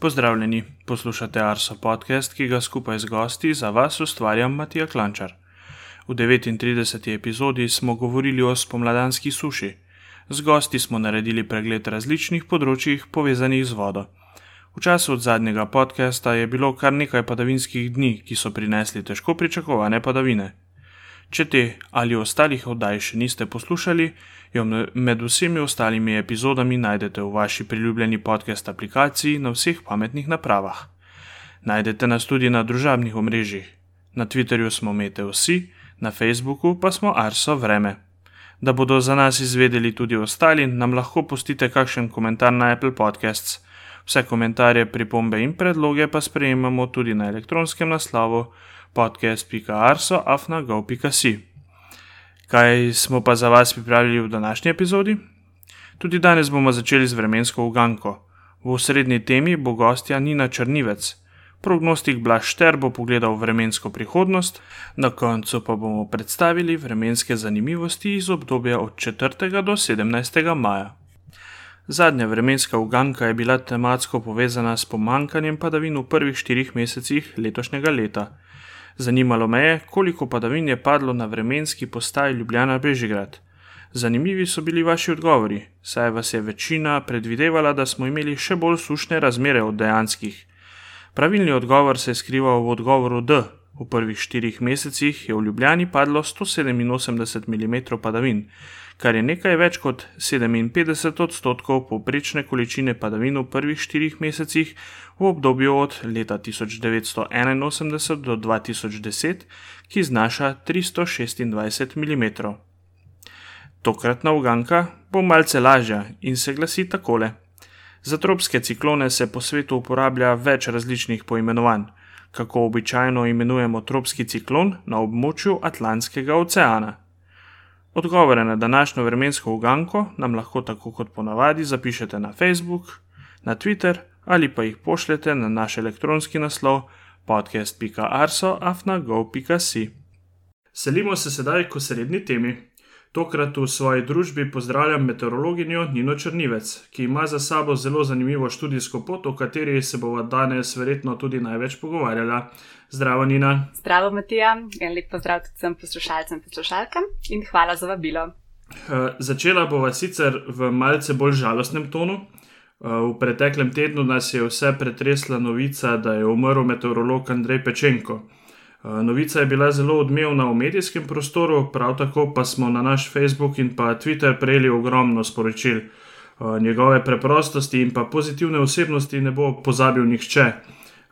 Pozdravljeni, poslušate Arso podcast, ki ga skupaj z gosti za vas ustvarjam Matija Klančar. V 39. epizodi smo govorili o spomladanski suši. Z gosti smo naredili pregled različnih področjih povezanih z vodo. V času od zadnjega podcasta je bilo kar nekaj padavinskih dni, ki so prinesli težko pričakovane padavine. Če te ali ostalih oddaj še niste poslušali, jo med vsemi ostalimi epizodami najdete v vaši priljubljeni podcast aplikaciji na vseh pametnih napravah. Najdete nas tudi na družabnih omrežjih. Na Twitterju smo Meteosi, na Facebooku pa smo Arso Vreme. Da bodo za nas izvedeli tudi ostali, nam lahko pustite kakšen komentar na Apple Podcasts. Vse komentarje, pripombe in predloge pa sprejemamo tudi na elektronskem naslovu podcast.arso.afna.gov.si. Kaj smo pa za vas pripravili v današnji epizodi? Tudi danes bomo začeli z vremensko uganko. V srednji temi bo gostja Nina Črnivec. Prognostik Blašter bo pogledal vremensko prihodnost, na koncu pa bomo predstavili vremenske zanimivosti iz obdobja od 4. do 17. maja. Zadnja vremenska uganka je bila tematsko povezana s pomankanjem padavin v prvih štirih mesecih letošnjega leta. Zanimalo me je, koliko padavin je padlo na vremenski postaji Ljubljana Bežigrad. Zanimivi so bili vaši odgovori, saj vas je večina predvidevala, da smo imeli še bolj sušne razmere od dejanskih. Pravilni odgovor se je skrival v odgovoru D. V prvih štirih mesecih je v Ljubljani padlo 187 mm padavin, kar je nekaj več kot 57 odstotkov povprečne količine padavin v prvih štirih mesecih v obdobju od leta 1981 do 2010, ki znaša 326 mm. Tokratna uganka bo malce lažja in se glasi takole. Za tropske ciklone se po svetu uporablja več različnih poimenovanj, kako običajno imenujemo tropski ciklon na območju Atlantskega oceana. Odgovore na današnjo vremensko uganko nam lahko tako kot ponavadi zapišete na Facebook, na Twitter ali pa jih pošljete na naš elektronski naslov podcast.arso.afna.gov.si. Selimo se sedaj k srednji temi. Tokrat v svoji družbi pozdravljam meteorologinjo Nino Črnivec, ki ima za sabo zelo zanimivo študijsko pot, o kateri se bova danes verjetno tudi največ pogovarjala. Zdravo, Nina. Zdravo, Matija, in lep pozdrav tudi vsem poslušalcem in poslušalkam, in hvala za vabilo. Uh, začela bova sicer v malce bolj žalostnem tonu. Uh, v preteklem tednu nas je vse pretresla novica, da je umrl meteorolog Andrej Pečenko. Uh, novica je bila zelo odmevna v medijskem prostoru, prav tako pa smo na naš Facebook in pa Twitter prejeli ogromno sporočil. Uh, njegove preprostosti in pa pozitivne osebnosti ne bo pozabil nihče.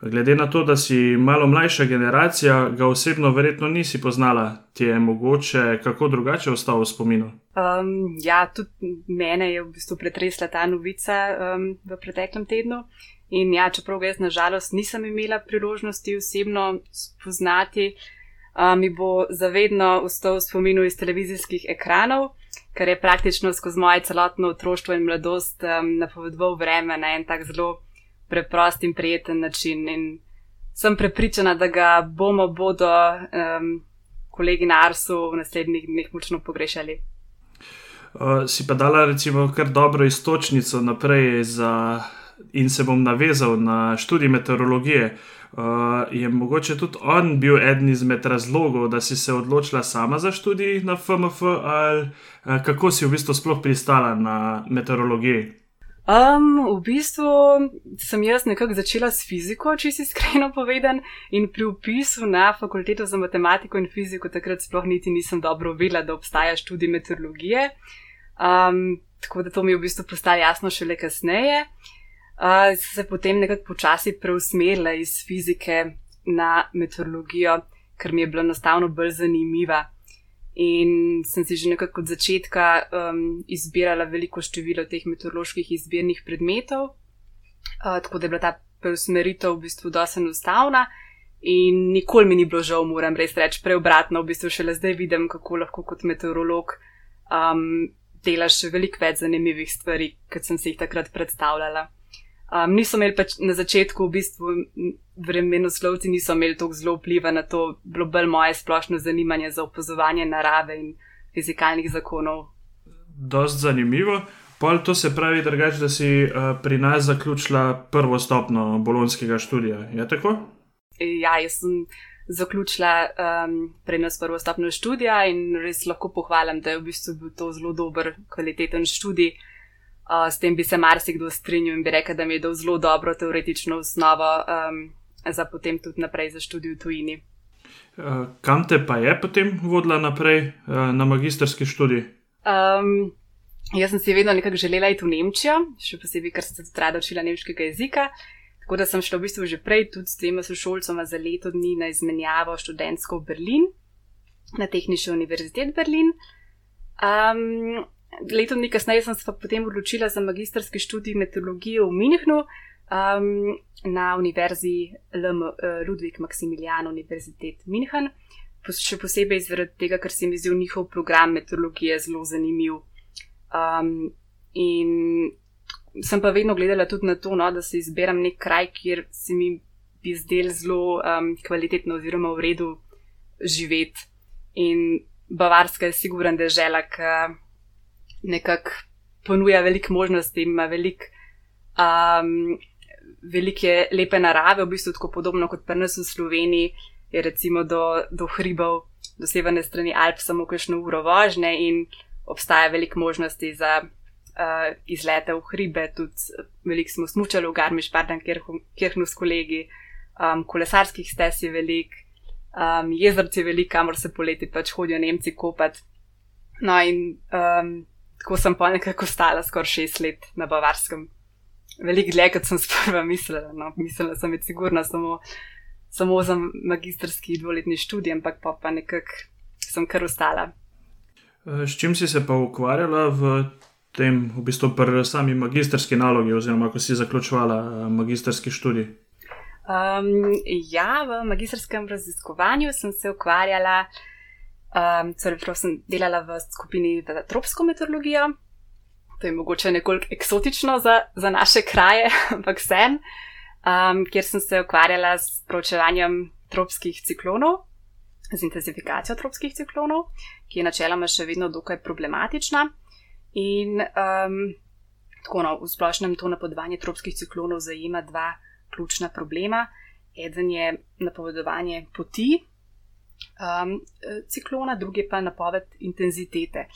Glede na to, da si malo mlajša generacija, ga osebno verjetno nisi poznala, ti je mogoče kako drugače ostalo v spominu? Um, ja, tudi mene je v bistvu pretresla ta novica um, v preteklem tednu. In ja, čeprav jaz nažalost nisem imela priložnosti osebno spoznati, um, mi bo zavedno ostal v spominu iz televizijskih ekranov, kar je praktično skozi moje celotno otroštvo in mladost um, napovedoval vreme na en tak zelo preprost in prijeten način. In sem prepričana, da ga bomo bodo um, kolegi na Arsu v naslednjih dneh močno pogrešali. Uh, si pa dala, recimo, kar dobro istočnico naprej, za, in se bom navezal na študij meteorologije. Uh, je mogoče tudi on bil eden izmed razlogov, da si se odločila sama za študij na FMF, ali uh, kako si v bistvu sploh pristala na meteorologiji? Um, v bistvu sem jaz nekako začela s fiziko, če si iskreno povedan, in pri upisu na fakulteto za matematiko in fiziko takrat sploh niti nisem dobro vedela, da obstaja študij meteorologije. Um, tako da to mi je v bistvu postalo jasno šele kasneje. Uh, se potem nekako počasi preusmerila iz fizike na meteorologijo, ker mi je bila enostavno bolj zanimiva in sem si že nekako od začetka um, izbirala veliko število teh meteoroloških izbirnih predmetov, uh, tako da je bila ta preusmeritev v bistvu dosti enostavna. In nikoli mi ni bilo žal, moram res reči, preobratno, v bistvu šele zdaj vidim, kako lahko kot meteorolog um, delaš veliko več zanimivih stvari, kot sem si jih takrat predstavljala. Um, niso imeli pač na začetku, v bistvu, vremenoslovci niso imeli tako zelo vpliva na to, bilo bolj moje splošno zanimanje za opazovanje narave in fizikalnih zakonov. Dost zanimivo. Pol to se pravi, drugač, da si uh, pri nas zaključila prvo stopno bolonskega študija. Je tako? Ja, jaz sem zaključila um, pri nas prvo stopno študija in res lahko pohvalim, da je v bistvu bil to zelo dober, kvaliteten študij. Uh, s tem bi se marsikdo strinjal in bi rekel, da mi je dal zelo dobro teoretično osnovo um, za potem tudi naprej za študij v tujini. Uh, kam te pa je potem vodila naprej uh, na magistrski študij? Um, Jaz sem si vedno nekako želela iti v Nemčijo, še posebej, ker sem se tudi rada učila nemškega jezika. Tako da sem šla v bistvu že prej tudi s dvema sošolcema za leto dni na izmenjavo študentsko v Berlin, na Tehnični univerziteti Berlin. Um, leto dni kasneje sem se pa potem odločila za magistrski študij meteorologije v Minhnu um, na Univerzi LM, uh, Ludwig Maximilian Univerzitet Minhen. Še posebej zaradi tega, ker se mi zdi njihov program meteorologije zelo zanimiv. Um, in sem pa vedno gledala tudi na to, no, da se izberem nek kraj, kjer se mi bi zdel zelo um, kvalitetno oziroma v redu živeti. In Bavarska je siguren, da je žela, ki nekako ponuja veliko možnosti, ima veliko um, velike lepe narave, v bistvu tako podobno kot pri nas v Sloveniji, je recimo do, do hribov, do severne strani Alp samo kakšno uro vožnje in obstaja veliko možnosti za uh, izlete v hribe, tudi veliko smo smučali v Garmiš, Pardan, smo s kolegi, um, kolesarskih stez je veliko, um, jezerci je veliko, kamor se poleti pač hodijo Nemci kopati. No in um, tako sem pa nekako stala skoraj šest let na Bavarskem. Veliko dlje, kot sem sprva mislila. No, mislila sem, da je sigurna samo, samo za magistrski dvoletni študij, ampak pa, pa nekako sem kar ostala. Eh, s čim si se pa ukvarjala v tem, v bistvu pri sami magistrski nalogi, oziroma ko si zaključovala eh, magistrski študij? Um, ja, v magistrskem raziskovanju sem se ukvarjala, um, torej sem delala v skupini za tropsko meteorologijo. To je mogoče nekoliko eksotično za, za naše kraje, ampak sem, um, kjer sem se ukvarjala s proučevanjem tropskih ciklonov z intenzifikacijo tropskih ciklonov, ki je načeloma še vedno dokaj problematična. In um, tako no, v splošnem to napovedovanje tropskih ciklonov zajema dva ključna problema. Eden je napovedovanje poti um, ciklona, drugi pa napoved intenzitete.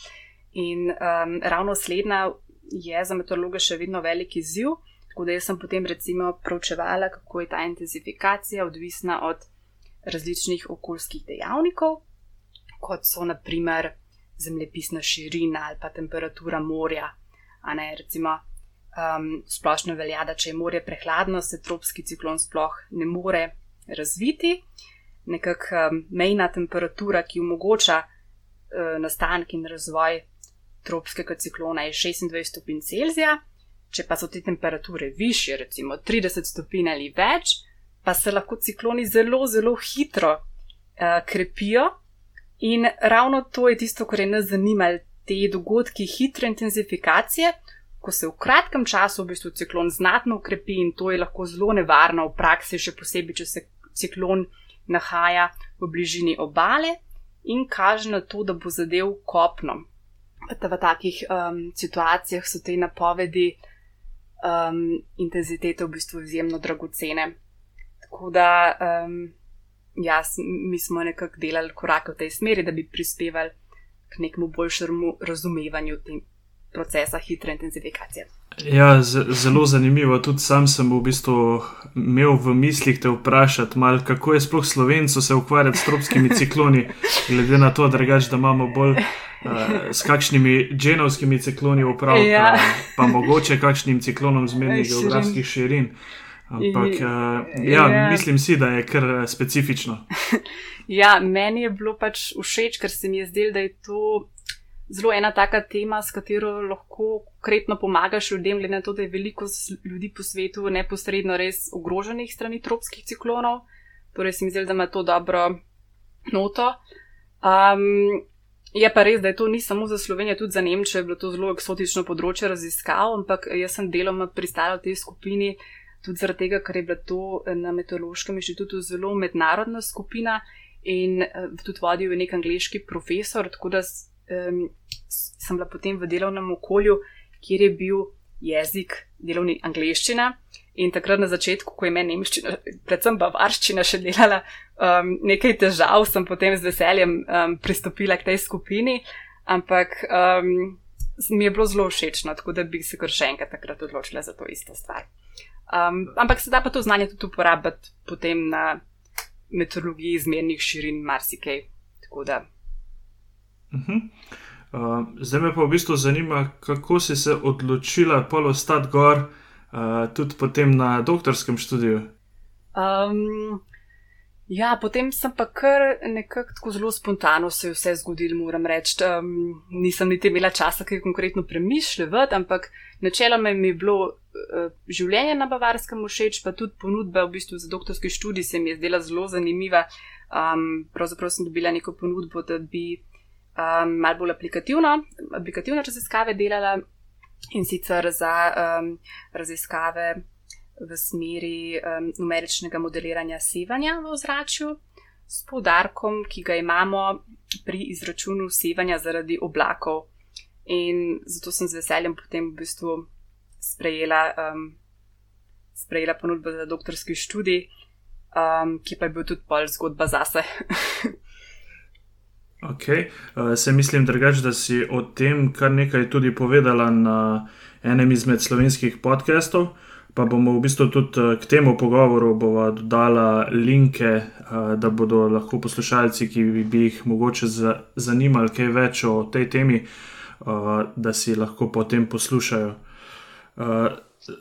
In um, ravno slednja je za meteorologe še vedno velik izziv. Tako da jaz sem potem recimo proučevala, kako je ta intenzifikacija odvisna od različnih okoljskih dejavnikov, kot so naprimer zemljepisna širina ali pa temperatura morja. Ne, recimo, um, splošno velja, da če je morje prehladno, se tropski ciklon sploh ne more razviti. Nekakšna um, mejna temperatura, ki omogoča uh, nastanek in razvoj tropskega ciklona, je 26 stopinj Celzija. Če pa so te temperature više, recimo 30 stopinj ali več, pa se lahko cikloni zelo, zelo hitro uh, krepijo. In ravno to je tisto, kar je nas zanimalo, te dogodki hitre intenzifikacije, ko se v kratkem času v bistvu ciklon znatno ukrepi in to je lahko zelo nevarno v praksi, še posebej, če se ciklon nahaja v bližini obale in kaže na to, da bo zadev kopno. V takih um, situacijah so te napovedi um, intenzitete v bistvu izjemno dragocene. Tako da, um, ja, mi smo nekako delali korake v tej smeri, da bi prispevali k nekemu boljšemu razumevanju tem procesa hitre intenzifikacije. Ja, zelo zanimivo. Tudi sam sem v bistvu imel v mislih te vprašati, mal, kako je sploh slovencu se ukvarjati s tropskimi cikloni, glede na to, drugač, da imamo bolj uh, s kakšnimi dženovskimi cikloni upravljati, ja. pa mogoče kakšnim ciklonom zmernih geografskih širin. Ampak, uh, ja, ja, mislim si, da je kar eh, specifično. ja, meni je bilo pač všeč, ker se mi je zdelo, da je to zelo ena taka tema, s katero lahko konkretno pomagaš ljudem, glede na to, da je veliko ljudi po svetu neposredno res ogroženih strani tropskih ciklonov. Torej, se mi zdi, da ima to dobro noto. Um, je pa res, da je to ni samo za Slovenijo, tudi za Nemčijo je bilo to zelo eksotično področje raziskav, ampak jaz sem deloma pristala v tej skupini tudi zaradi tega, ker je bila to eh, na Meteorološkem inštitutu zelo mednarodna skupina in uh, tudi vodil je nek angliški profesor, tako da um, sem bila potem v delovnem okolju, kjer je bil jezik delovni angliščina. In takrat na začetku, ko je meni nemščina, predvsem bavarščina še delala um, nekaj težav, sem potem z veseljem um, pristopila k tej skupini, ampak um, mi je bilo zelo všeč, tako da bi se kar še enkrat takrat odločila za to isto stvar. Um, ampak se da pa to znanje tudi uporabiti potem na meteorologiji izmernih širin, marsikaj. Uh -huh. uh, zdaj me pa v bistvu zanima, kako si se odločila polostati gor, uh, tudi potem na doktorskem študiju. Um, ja, potem sem pa kar nekako zelo spontano se je vse zgodilo, moram reči. Um, nisem niti imela časa, kaj konkretno premišljati, ampak načeloma mi je bilo uh, življenje na Bavarskem všeč, pa tudi ponudba v bistvu za doktorski študij se mi je zdela zelo zanimiva. Um, pravzaprav sem dobila neko ponudbo, da bi um, malo bolj aplikativno, aplikativno raziskave delala in sicer za um, raziskave v smeri um, numeričnega modeliranja sevanja v ozračju, s poudarkom, ki ga imamo pri izračunu sevanja zaradi oblakov. In zato sem z veseljem potem v bistvu sprejela, um, sprejela ponudbo za doktorski študij, um, ki pa je bil tudi pol zgodba zase. Ok, uh, se mislim drugač, da si o tem kar nekaj tudi povedala na enem izmed slovenskih podkastov, pa bomo v bistvu tudi uh, k temu pogovoru dodala linke, uh, da bodo lahko poslušalci, ki bi jih mogoče zanimali kaj več o tej temi, uh, da si lahko potem poslušajo.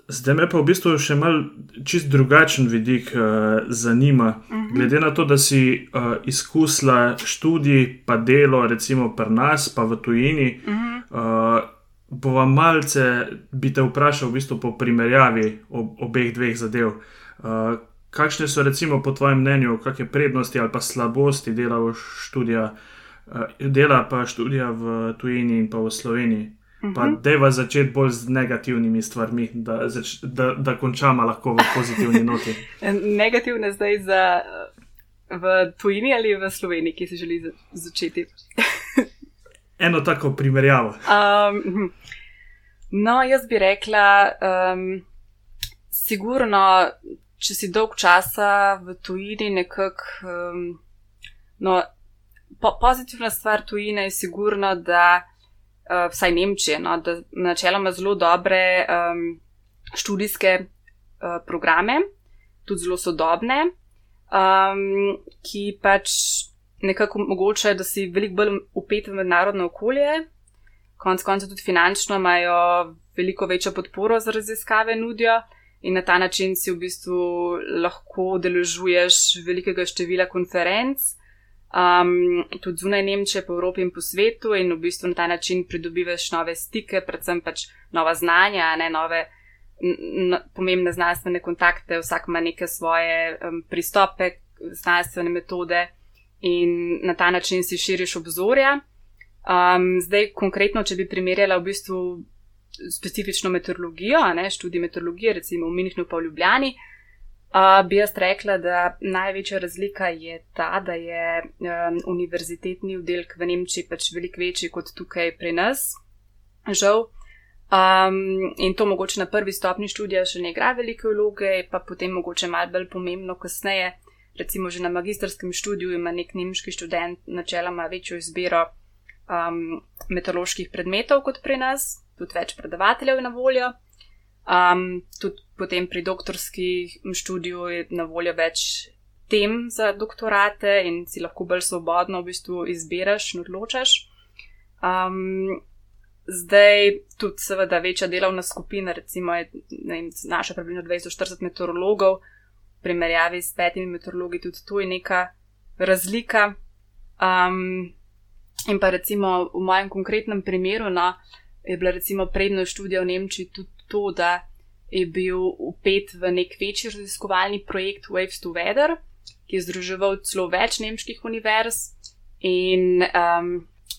Zdaj me pa v bistvu še mal čist drugačen vidik uh, zanima. Uh mhm. -huh. Glede na to, da si uh, izkusila študij, pa delo, recimo pri nas, pa v tujini, uh -huh. uh, bo vam malce, bi te vprašal v bistvu po primerjavi ob, obeh dveh zadev. Uh, kakšne so recimo po tvojem mnenju, kakšne prednosti ali pa slabosti dela, študija, uh, dela pa študija v tujini in pa v Sloveniji? Pa mhm. deva začeti bolj z negativnimi stvarmi, da, zač, da, da končamo lahko v pozitivni noti. Negativne zdaj za v tujini ali v Sloveniji, ki se želi začeti. Eno tako primerjavo. Um, no, jaz bi rekla, um, sigurno, če si dolg časa v tujini, nekako. Um, no, po, pozitivna stvar tujine je sigurno, da uh, vsaj Nemčije, no, da načeloma zelo dobre um, študijske uh, programe, tudi zelo sodobne, um, ki pač nekako omogočajo, da si veliko bolj upet v mednarodno okolje, konec konca tudi finančno imajo veliko večjo podporo za raziskave nudijo. In na ta način si v bistvu lahko deležuješ velikega števila konferenc, um, tudi zunaj Nemčije, po Evropi in po svetu, in v bistvu na ta način pridobivaš nove stike, predvsem pač nova znanja, ne nove. Pomembne znanstvene kontakte, vsak ima neke svoje um, pristope, znanstvene metode, in na ta način si širiš obzorja. Um, zdaj, konkretno, če bi primerjala v bistvu specifično meteorologijo, ne, študij meteorologije, recimo v Minhnu pa v Ljubljani, Uh, bi jaz rekla, da največja razlika je ta, da je um, univerzitetni oddelek v Nemčiji pač veliko večji kot tukaj pri nas, žal. Um, in to mogoče na prvi stopni študija še ne igra velike vloge, pa potem mogoče malo bolj pomembno kasneje. Recimo že na magistrskem študiju ima nek nemški študent načeloma večjo izbiro um, meteoroloških predmetov kot pri nas, tudi več predavateljev je na voljo. Um, tudi potem pri doktorskem študiju je na voljo več tem za doktorate in si lahko bolj svobodno v bistvu izbiraš in odločaš. Um, zdaj tudi seveda večja delovna skupina, recimo je vem, naša približno 240 meteorologov, v primerjavi s petimi meteorologi tudi tu je neka razlika. Um, in pa recimo v mojem konkretnem primeru, no, je bila recimo prednost študija v Nemčiji tudi to, da je bil upet v nek večji raziskovalni projekt Waves to Weather, ki je združeval celo več nemških univerz in um,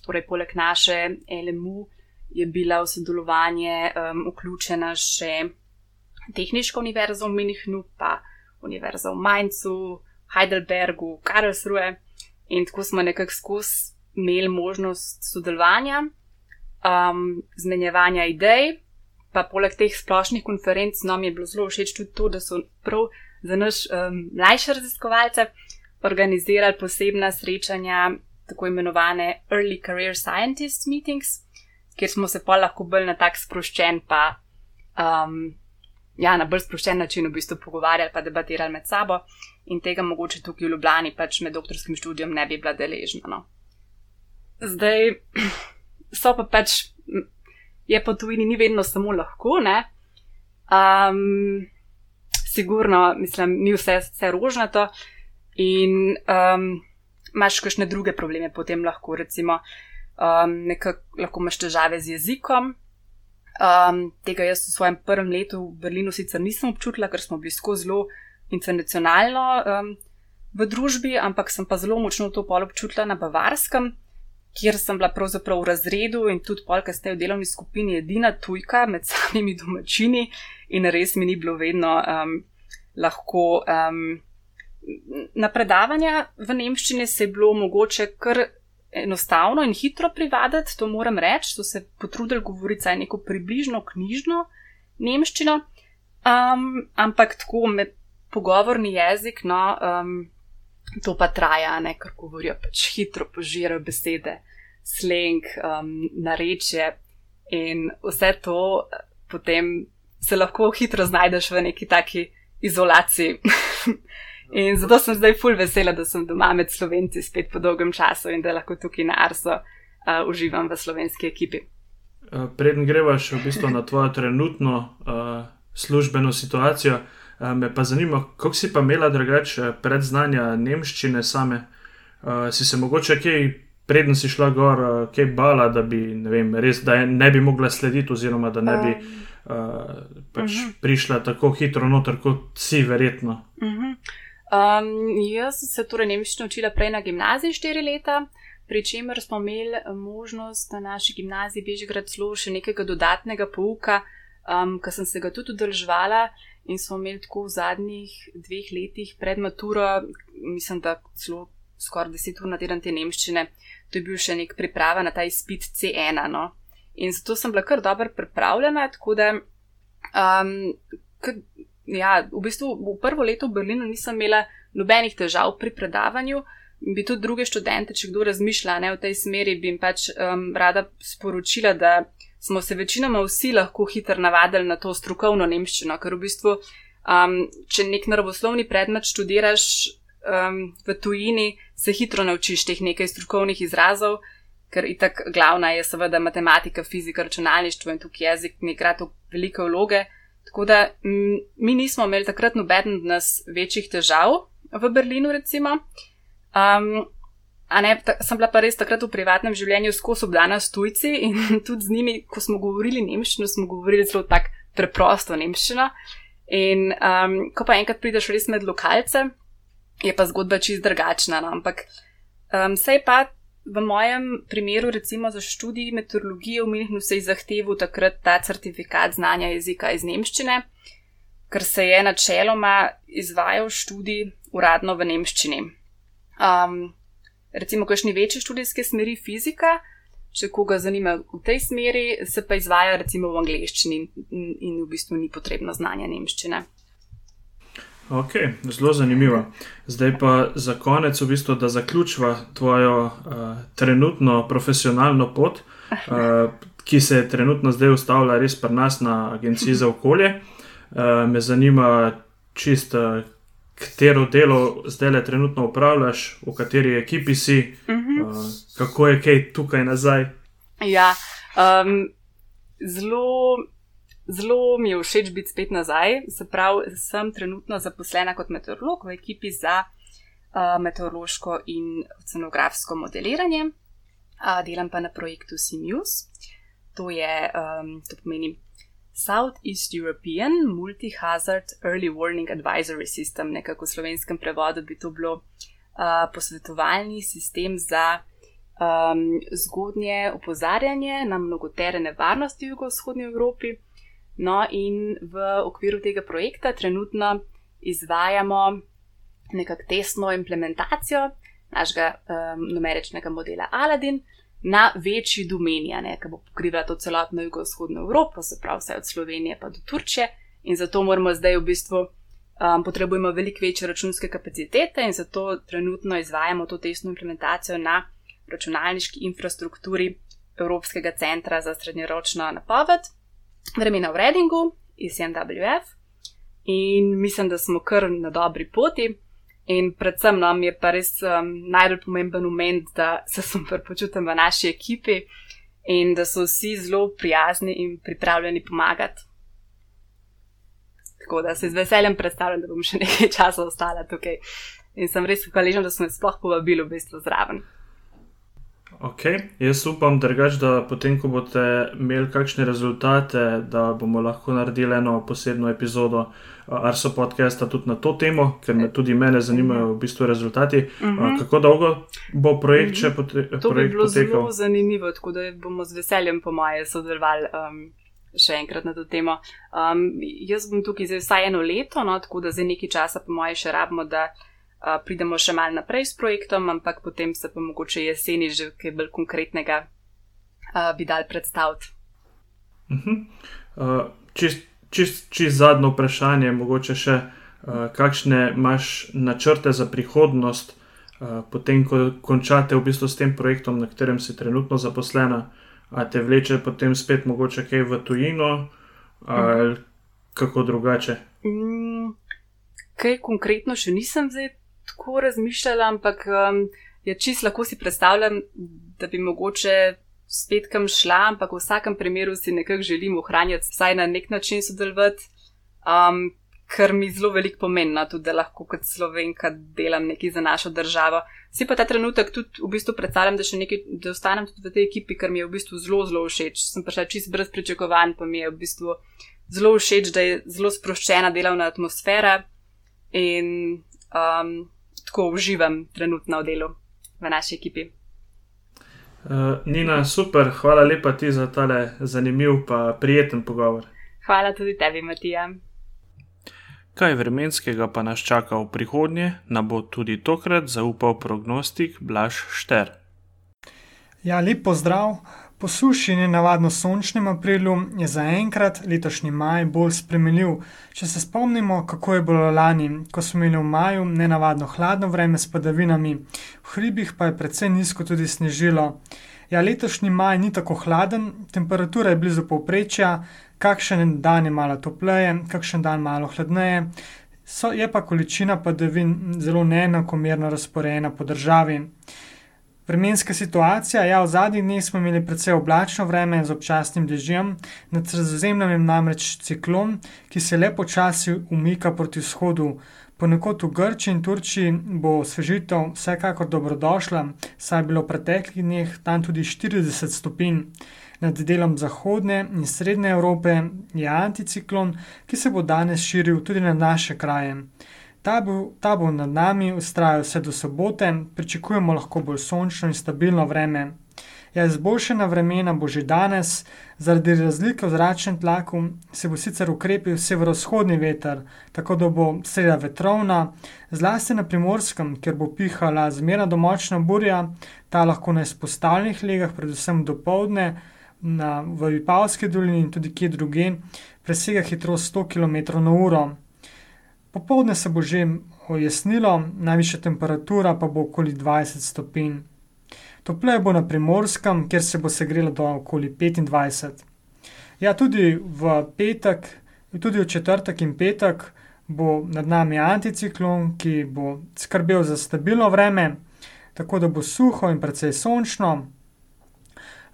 torej poleg naše LMU je bila v sodelovanje um, vključena še Tehniška univerza v Minhnu, pa Univerza v Mainzu, Heidelbergu, Karlsruhe. In tako smo nekako skozi imeli možnost sodelovanja, um, zmenjevanja idej pa poleg teh splošnih konferenc nam je bilo zelo všeč tudi to, da so prav za naš um, mlajše raziskovalce organizirali posebna srečanja, tako imenovane Early Career Scientist Meetings, kjer smo se pa lahko bolj na tak sproščen, pa um, ja, na bolj sproščen način v bistvu pogovarjali, pa debatirali med sabo. In tega mogoče tukaj v Ljubljani, pač med doktorskim študijom, ne bi bila deležna. No. Zdaj so pa pač, je pa tujini ni vedno samo lahko, ne. Um, sigurno, mislim, ni vse, vse rožnato in um, imaš kakšne druge probleme, potem lahko, recimo, um, nekako lahko imaš težave z jezikom. Um, tega jaz v svojem prvem letu v Berlinu sicer nisem občutila, ker smo bili skozi zelo internacionalno um, v družbi, ampak sem pa zelo močno to pol občutila na Bavarskem, kjer sem bila pravzaprav v razredu in tudi pol, ker ste v delovni skupini edina tujka med samimi domačini in res mi ni bilo vedno um, lahko. Um, na predavanja v nemščini se je bilo mogoče kar enostavno in hitro privaditi, to moram reči, so se potrudili govoriti saj neko približno knjižno nemščino, um, ampak tako med pogovorni jezik, no, um, to pa traja, ne, ker govorijo pač hitro, požirajo besede, sleng, um, narečje in vse to potem se lahko hitro znajdeš v neki taki izolaciji. In zato sem zdaj full vesela, da sem doma med slovenci spet po dolgem času in da lahko tukaj na Arso uh, uživam v slovenski ekipi. Uh, Preden grevaš v bistvu na tvojo trenutno uh, službeno situacijo, uh, me pa zanima, kako si pa imela drugače predznanja nemščine same. Uh, si se mogoče kaj, preden si šla gor, uh, kaj bala, da bi ne, vem, res, da ne bi mogla slediti, oziroma da ne bi uh, pač uh mhm. -huh. prišla tako hitro noter, kot si verjetno. Uh. -huh. Um, jaz sem se torej nemščino učila prej na gimnaziji štiri leta, pri čemer smo imeli možnost na naši gimnaziji Bežigrad celo še nekega dodatnega pouka, um, ki sem se ga tudi udeležvala in smo imeli tako v zadnjih dveh letih pred maturo, mislim, da celo skoraj deset ur na teden te nemščine, to je bil še nek priprava na ta izpit C1. No? In zato sem bila kar dobro pripravljena, tako da. Um, ja, v bistvu v prvo leto v Berlinu nisem imela nobenih težav pri predavanju. Bi tudi druge študente, če kdo razmišlja ne, v tej smeri, bi jim pač um, rada sporočila, da smo se večinoma vsi lahko hitro navadili na to strokovno nemščino, ker v bistvu, um, če nek naravoslovni predmet študiraš um, v tujini, se hitro naučiš teh nekaj strokovnih izrazov, ker itak glavna je seveda matematika, fizika, računalništvo in tukaj jezik ne igra tako velike vloge. Tako da m, mi nismo imeli takrat noben od nas večjih težav v Berlinu, recimo. Um, ne, ta, sem bila pa res takrat v privatnem življenju skozi obdana s tujci in tudi z njimi, ko smo govorili nemščino, smo govorili zelo tako preprosto nemščino. In um, ko pa enkrat prideš res med lokalce, je pa zgodba čist drugačna. No? Ampak um, sej pa v mojem primeru, recimo za študij meteorologije v Münchnu, se je zahteval takrat ta certifikat znanja jezika iz nemščine, ker se je načeloma izvajal študij uradno v nemščini. Um, recimo, kakšni večji študijske smeri fizika, če koga zanima v tej smeri, se pa izvaja recimo v angleščini in, v bistvu ni potrebno znanje nemščine. Ok, zelo zanimivo. Zdaj pa za konec, v bistvu, da zaključiva tvojo uh, trenutno profesionalno pot, uh, ki se je trenutno zdaj ustavila res pri nas na Agenciji za okolje. Uh, me zanima čisto, katero delo zdaj le trenutno upravljaš, v kateri ekipi si, uh, kako je kaj tukaj nazaj. Ja, um, zelo. Zelo mi je všeč biti spet nazaj, se pravi, sem trenutno zaposlena kot meteorolog v ekipi za uh, meteorološko in oceanografsko modeliranje. Uh, delam pa na projektu Simius, to je, um, to pomeni Southeast European Multi-Hazard Early Warning Advisory System, nekako v slovenskem prevodu bi to bilo uh, posvetovalni sistem za um, zgodnje opozarjanje na mnogotere nevarnosti v jugovzhodnji Evropi. No, in v okviru tega projekta trenutno izvajamo nekakšno testno implementacijo našega um, numeričnega modela Aladin na večji domenija, ki bo pokrivala to celotno jugovzhodno Evropo, se pravi vse od Slovenije pa do Turčije. In zato moramo zdaj v bistvu um, potrebujemo veliko večje računske kapacitete in zato trenutno izvajamo to testno implementacijo na računalniški infrastrukturi Evropskega centra za srednjeročno napoved, vremena v Redingu iz NWF. In mislim, da smo kar na dobri poti. In predvsem nam je pa res um, najbolj pomemben moment, da se super počutim v naši ekipi in da so vsi zelo prijazni in pripravljeni pomagati. Tako da se z veseljem predstavljam, da bom še nekaj časa ostala tukaj. In sem res hvaležen, da sem jih sploh povabila v bistvu zraven. Ok, jaz upam, drugač, da potem, ko boste imeli kakšne rezultate, da bomo lahko naredili eno posebno epizodo Arso podcasta tudi na to temo, ker me tudi mene zanimajo v bistvu rezultati. Uh -huh. uh, kako dolgo bo projekt še potekal? To bi bilo potekal? zelo zanimivo, tako da bomo z veseljem, po moje, sodelovali. Um, Še enkrat na to temo. Um, jaz bom tukaj zdaj vsaj eno leto, no, tako da za nekaj časa, po mojem, še rabimo, da uh, pridemo še mal naprej s projektom, ampak potem se pa mogoče jeseni že kaj bolj konkretnega uh, bi dal predstaviti. Uh -huh. uh, čist, čist, čist zadnjo vprašanje, mogoče še uh, kakšne imaš načrte za prihodnost, uh, potem ko končate v bistvu s tem projektom, na katerem si trenutno zaposlena, a te vleče potem spet mogoče kaj v tujino ali kako drugače. Mm, kaj konkretno še nisem zdaj tako razmišljala, ampak um, ja, čist lahko si predstavljam, da bi mogoče spet kam šla, ampak v vsakem primeru si nekako želim ohranjati, vsaj na nek način sodelovati, um, kar mi zelo veliko pomeni, no, tudi da lahko kot slovenka delam nekaj za našo državo. Si pa ta trenutek tudi v bistvu predstavljam, da še nekaj, da ostanem tudi v tej ekipi, kar mi je v bistvu zelo, zelo všeč. Sem prišla čist brez pričakovanj, pa mi je v bistvu zelo všeč, da je zelo sproščena delovna atmosfera in um, tako uživam trenutno v delu v naši ekipi. Uh, Nina, super, hvala lepa ti za tale zanimiv in prijeten pogovor. Hvala tudi tebi, Matija. Kaj vremenskega pa nas čaka v prihodnje, nam bo tudi tokrat zaupal prognostik Blaž Šter. Ja, lep pozdrav. Po suši in navadno sončnem aprilu je zaenkrat letošnji maj bolj spremljiv. Če se spomnimo, kako je bilo lani, ko smo imeli v maju nenavadno hladno vreme s padavinami, v hribih pa je precej nizko tudi snežilo. Ja, letošnji maj ni tako hladen, temperatura je blizu povprečja, kakšen dan je malo topleje, kakšen dan malo hladneje, so, je pa količina padavin zelo neenakomerno razporejena po državi. Vremenska situacija. Ja, v zadnjih dneh smo imeli precej oblačno vreme z občasnim dežjem, nad sredozemljem je namreč ciklon, ki se le počasi umika proti vzhodu. Ponekod v Grči in Turčiji bo osvežitev vsekakor dobrodošla, saj je bilo v preteklih dneh tam tudi 40 stopinj. Nad delom zahodne in srednje Evrope je anticiklon, ki se bo danes širil tudi na naše kraje. Ta bo, nad nami ustrajal vse do sobote, pričakujemo lahko bolj sončno in stabilno vreme. Ja, izboljšana vremena bo že danes, zaradi razlike v zračnem tlaku se bo sicer ukrepil severovzhodni veter, tako da bo sreda vetrovna, zlasti na primorskem, kjer bo pihala zmerna domočna burja, ta lahko na izpostavljenih legah, predvsem do povdne, na Vipavski dolini in tudi kje druge, presega hitrost 100 km/h. Popovdne se bo že ojasnilo, najvišja temperatura pa bo okoli 20 stopinj. Topleje bo na primorskem, kjer se bo segrelo do okoli 25. Ja, tudi v petek, tudi v četrtek in petek bo nad nami anticiklon, ki bo skrbel za stabilno vreme, tako da bo suho in precej sončno.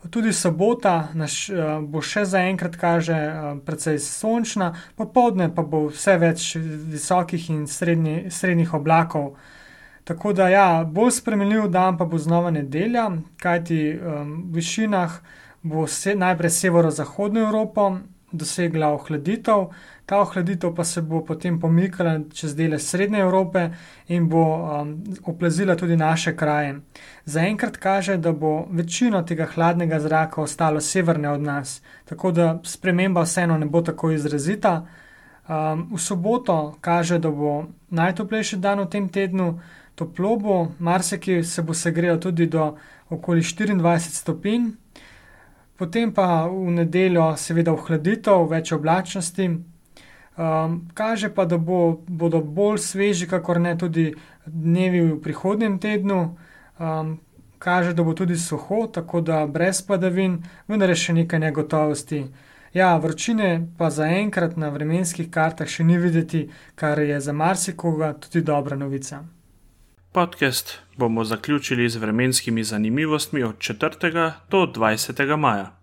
Tudi sobota naš, uh, bo še zaenkrat kaže uh, precej sončna, popoldne pa bo vse več visokih in srednji, srednjih oblakov. Tako da, ja, bolj spremenljiv dan pa bo znova nedelja, kajti um, v višinah bo se, najprej severozahodno Evropo dosegla ohladitev, ta ohladitev pa se bo potem pomikala čez dele Srednje Evrope in bo um, oplazila tudi naše kraje. Zaenkrat kaže, da bo večino tega hladnega zraka ostalo severne od nas, tako da sprememba vseeno ne bo tako izrazita. Um, v soboto kaže, da bo najtoplejši dan v tem tednu, toplo bo, marsikaj se bo segrelo tudi do okoli 24 stopinj, potem pa v nedeljo, seveda, ohladitev, več oblačnosti. Um, kaže pa, da bo, bodo bolj sveži, kakor ne tudi dnevi v prihodnjem tednu. Um, kaže, da bo tudi suho, tako da brez padavin, vendar je še nekaj negotovosti. Ja, vročine pa zaenkrat na vremenskih kartah še ni videti, kar je za marsikoga tudi dobra novica. Podcast bomo zaključili z vremenskimi zanimivostmi od 4. do 20. maja.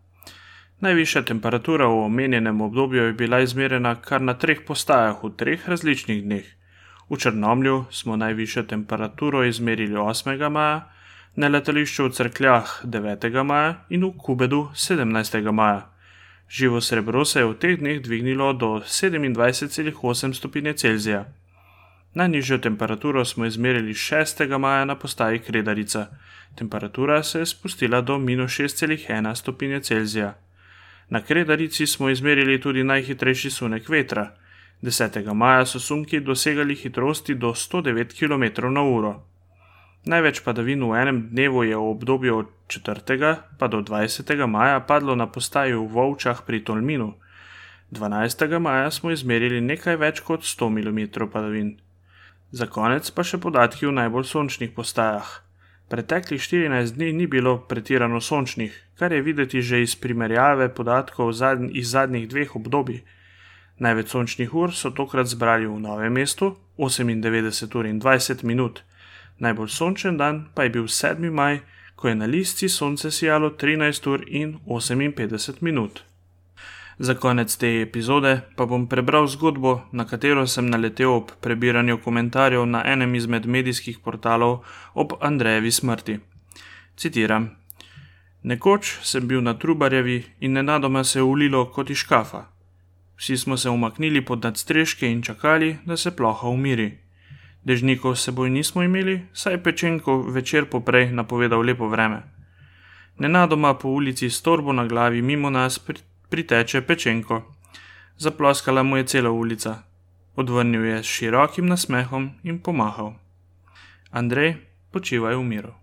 Najvišja temperatura v omenjenem obdobju je bila izmerjena kar na treh postajah v treh različnih dneh. V Črnomlju smo najvišjo temperaturo izmerili 8. maja, na letališču v Crkljah 9. maja in v Kubedu 17. maja. Živo srebro se je v teh dneh dvignilo do 27,8 stopinje Celzija. Najnižjo temperaturo smo izmerili 6. maja na postaji Kredarica. Temperatura se je spustila do minus 6,1 stopinje Celzija. Na Kredarici smo izmerili tudi najhitrejši sunek vetra. 10. maja so sunki dosegali hitrosti do 109 km/h. Največ padavin v enem dnevu je v obdobju od 4. pa do 20. maja padlo na postaji v Vovčah pri Tolminu. 12. maja smo izmerili nekaj več kot 100 mm padavin. Za konec pa še podatki v najbolj sončnih postajah. Preteklih 14 dni ni bilo pretirano sončnih, kar je videti že iz primerjave podatkov iz zadnjih dveh obdobij. Največ sončnih ur so tokrat zbrali v novem mestu 98 ur in 20 minut. Najbolj sončen dan pa je bil 7. maj, ko je na listi sonce sijalo 13 ur in 58 minut. Za konec te epizode pa bom prebral zgodbo, na katero sem naletel ob prebiranju komentarjev na enem izmed medijskih portalov ob Andrejevi smrti. Citiram: Nekoč sem bil na Trubarjevi in nenadoma se je ulilo kot iz škafa. Vsi smo se umaknili pod nadstreške in čakali, da se ploha umiri. Dežnikov s seboj nismo imeli, saj je pečenko večer poprej napovedal lepo vreme. Nenadoma po ulici s torbo na glavi mimo nas priteče pečenko. Zaploskala mu je cela ulica. Odvrnil je s širokim nasmehom in pomahal. Andrej, počivaj v miru.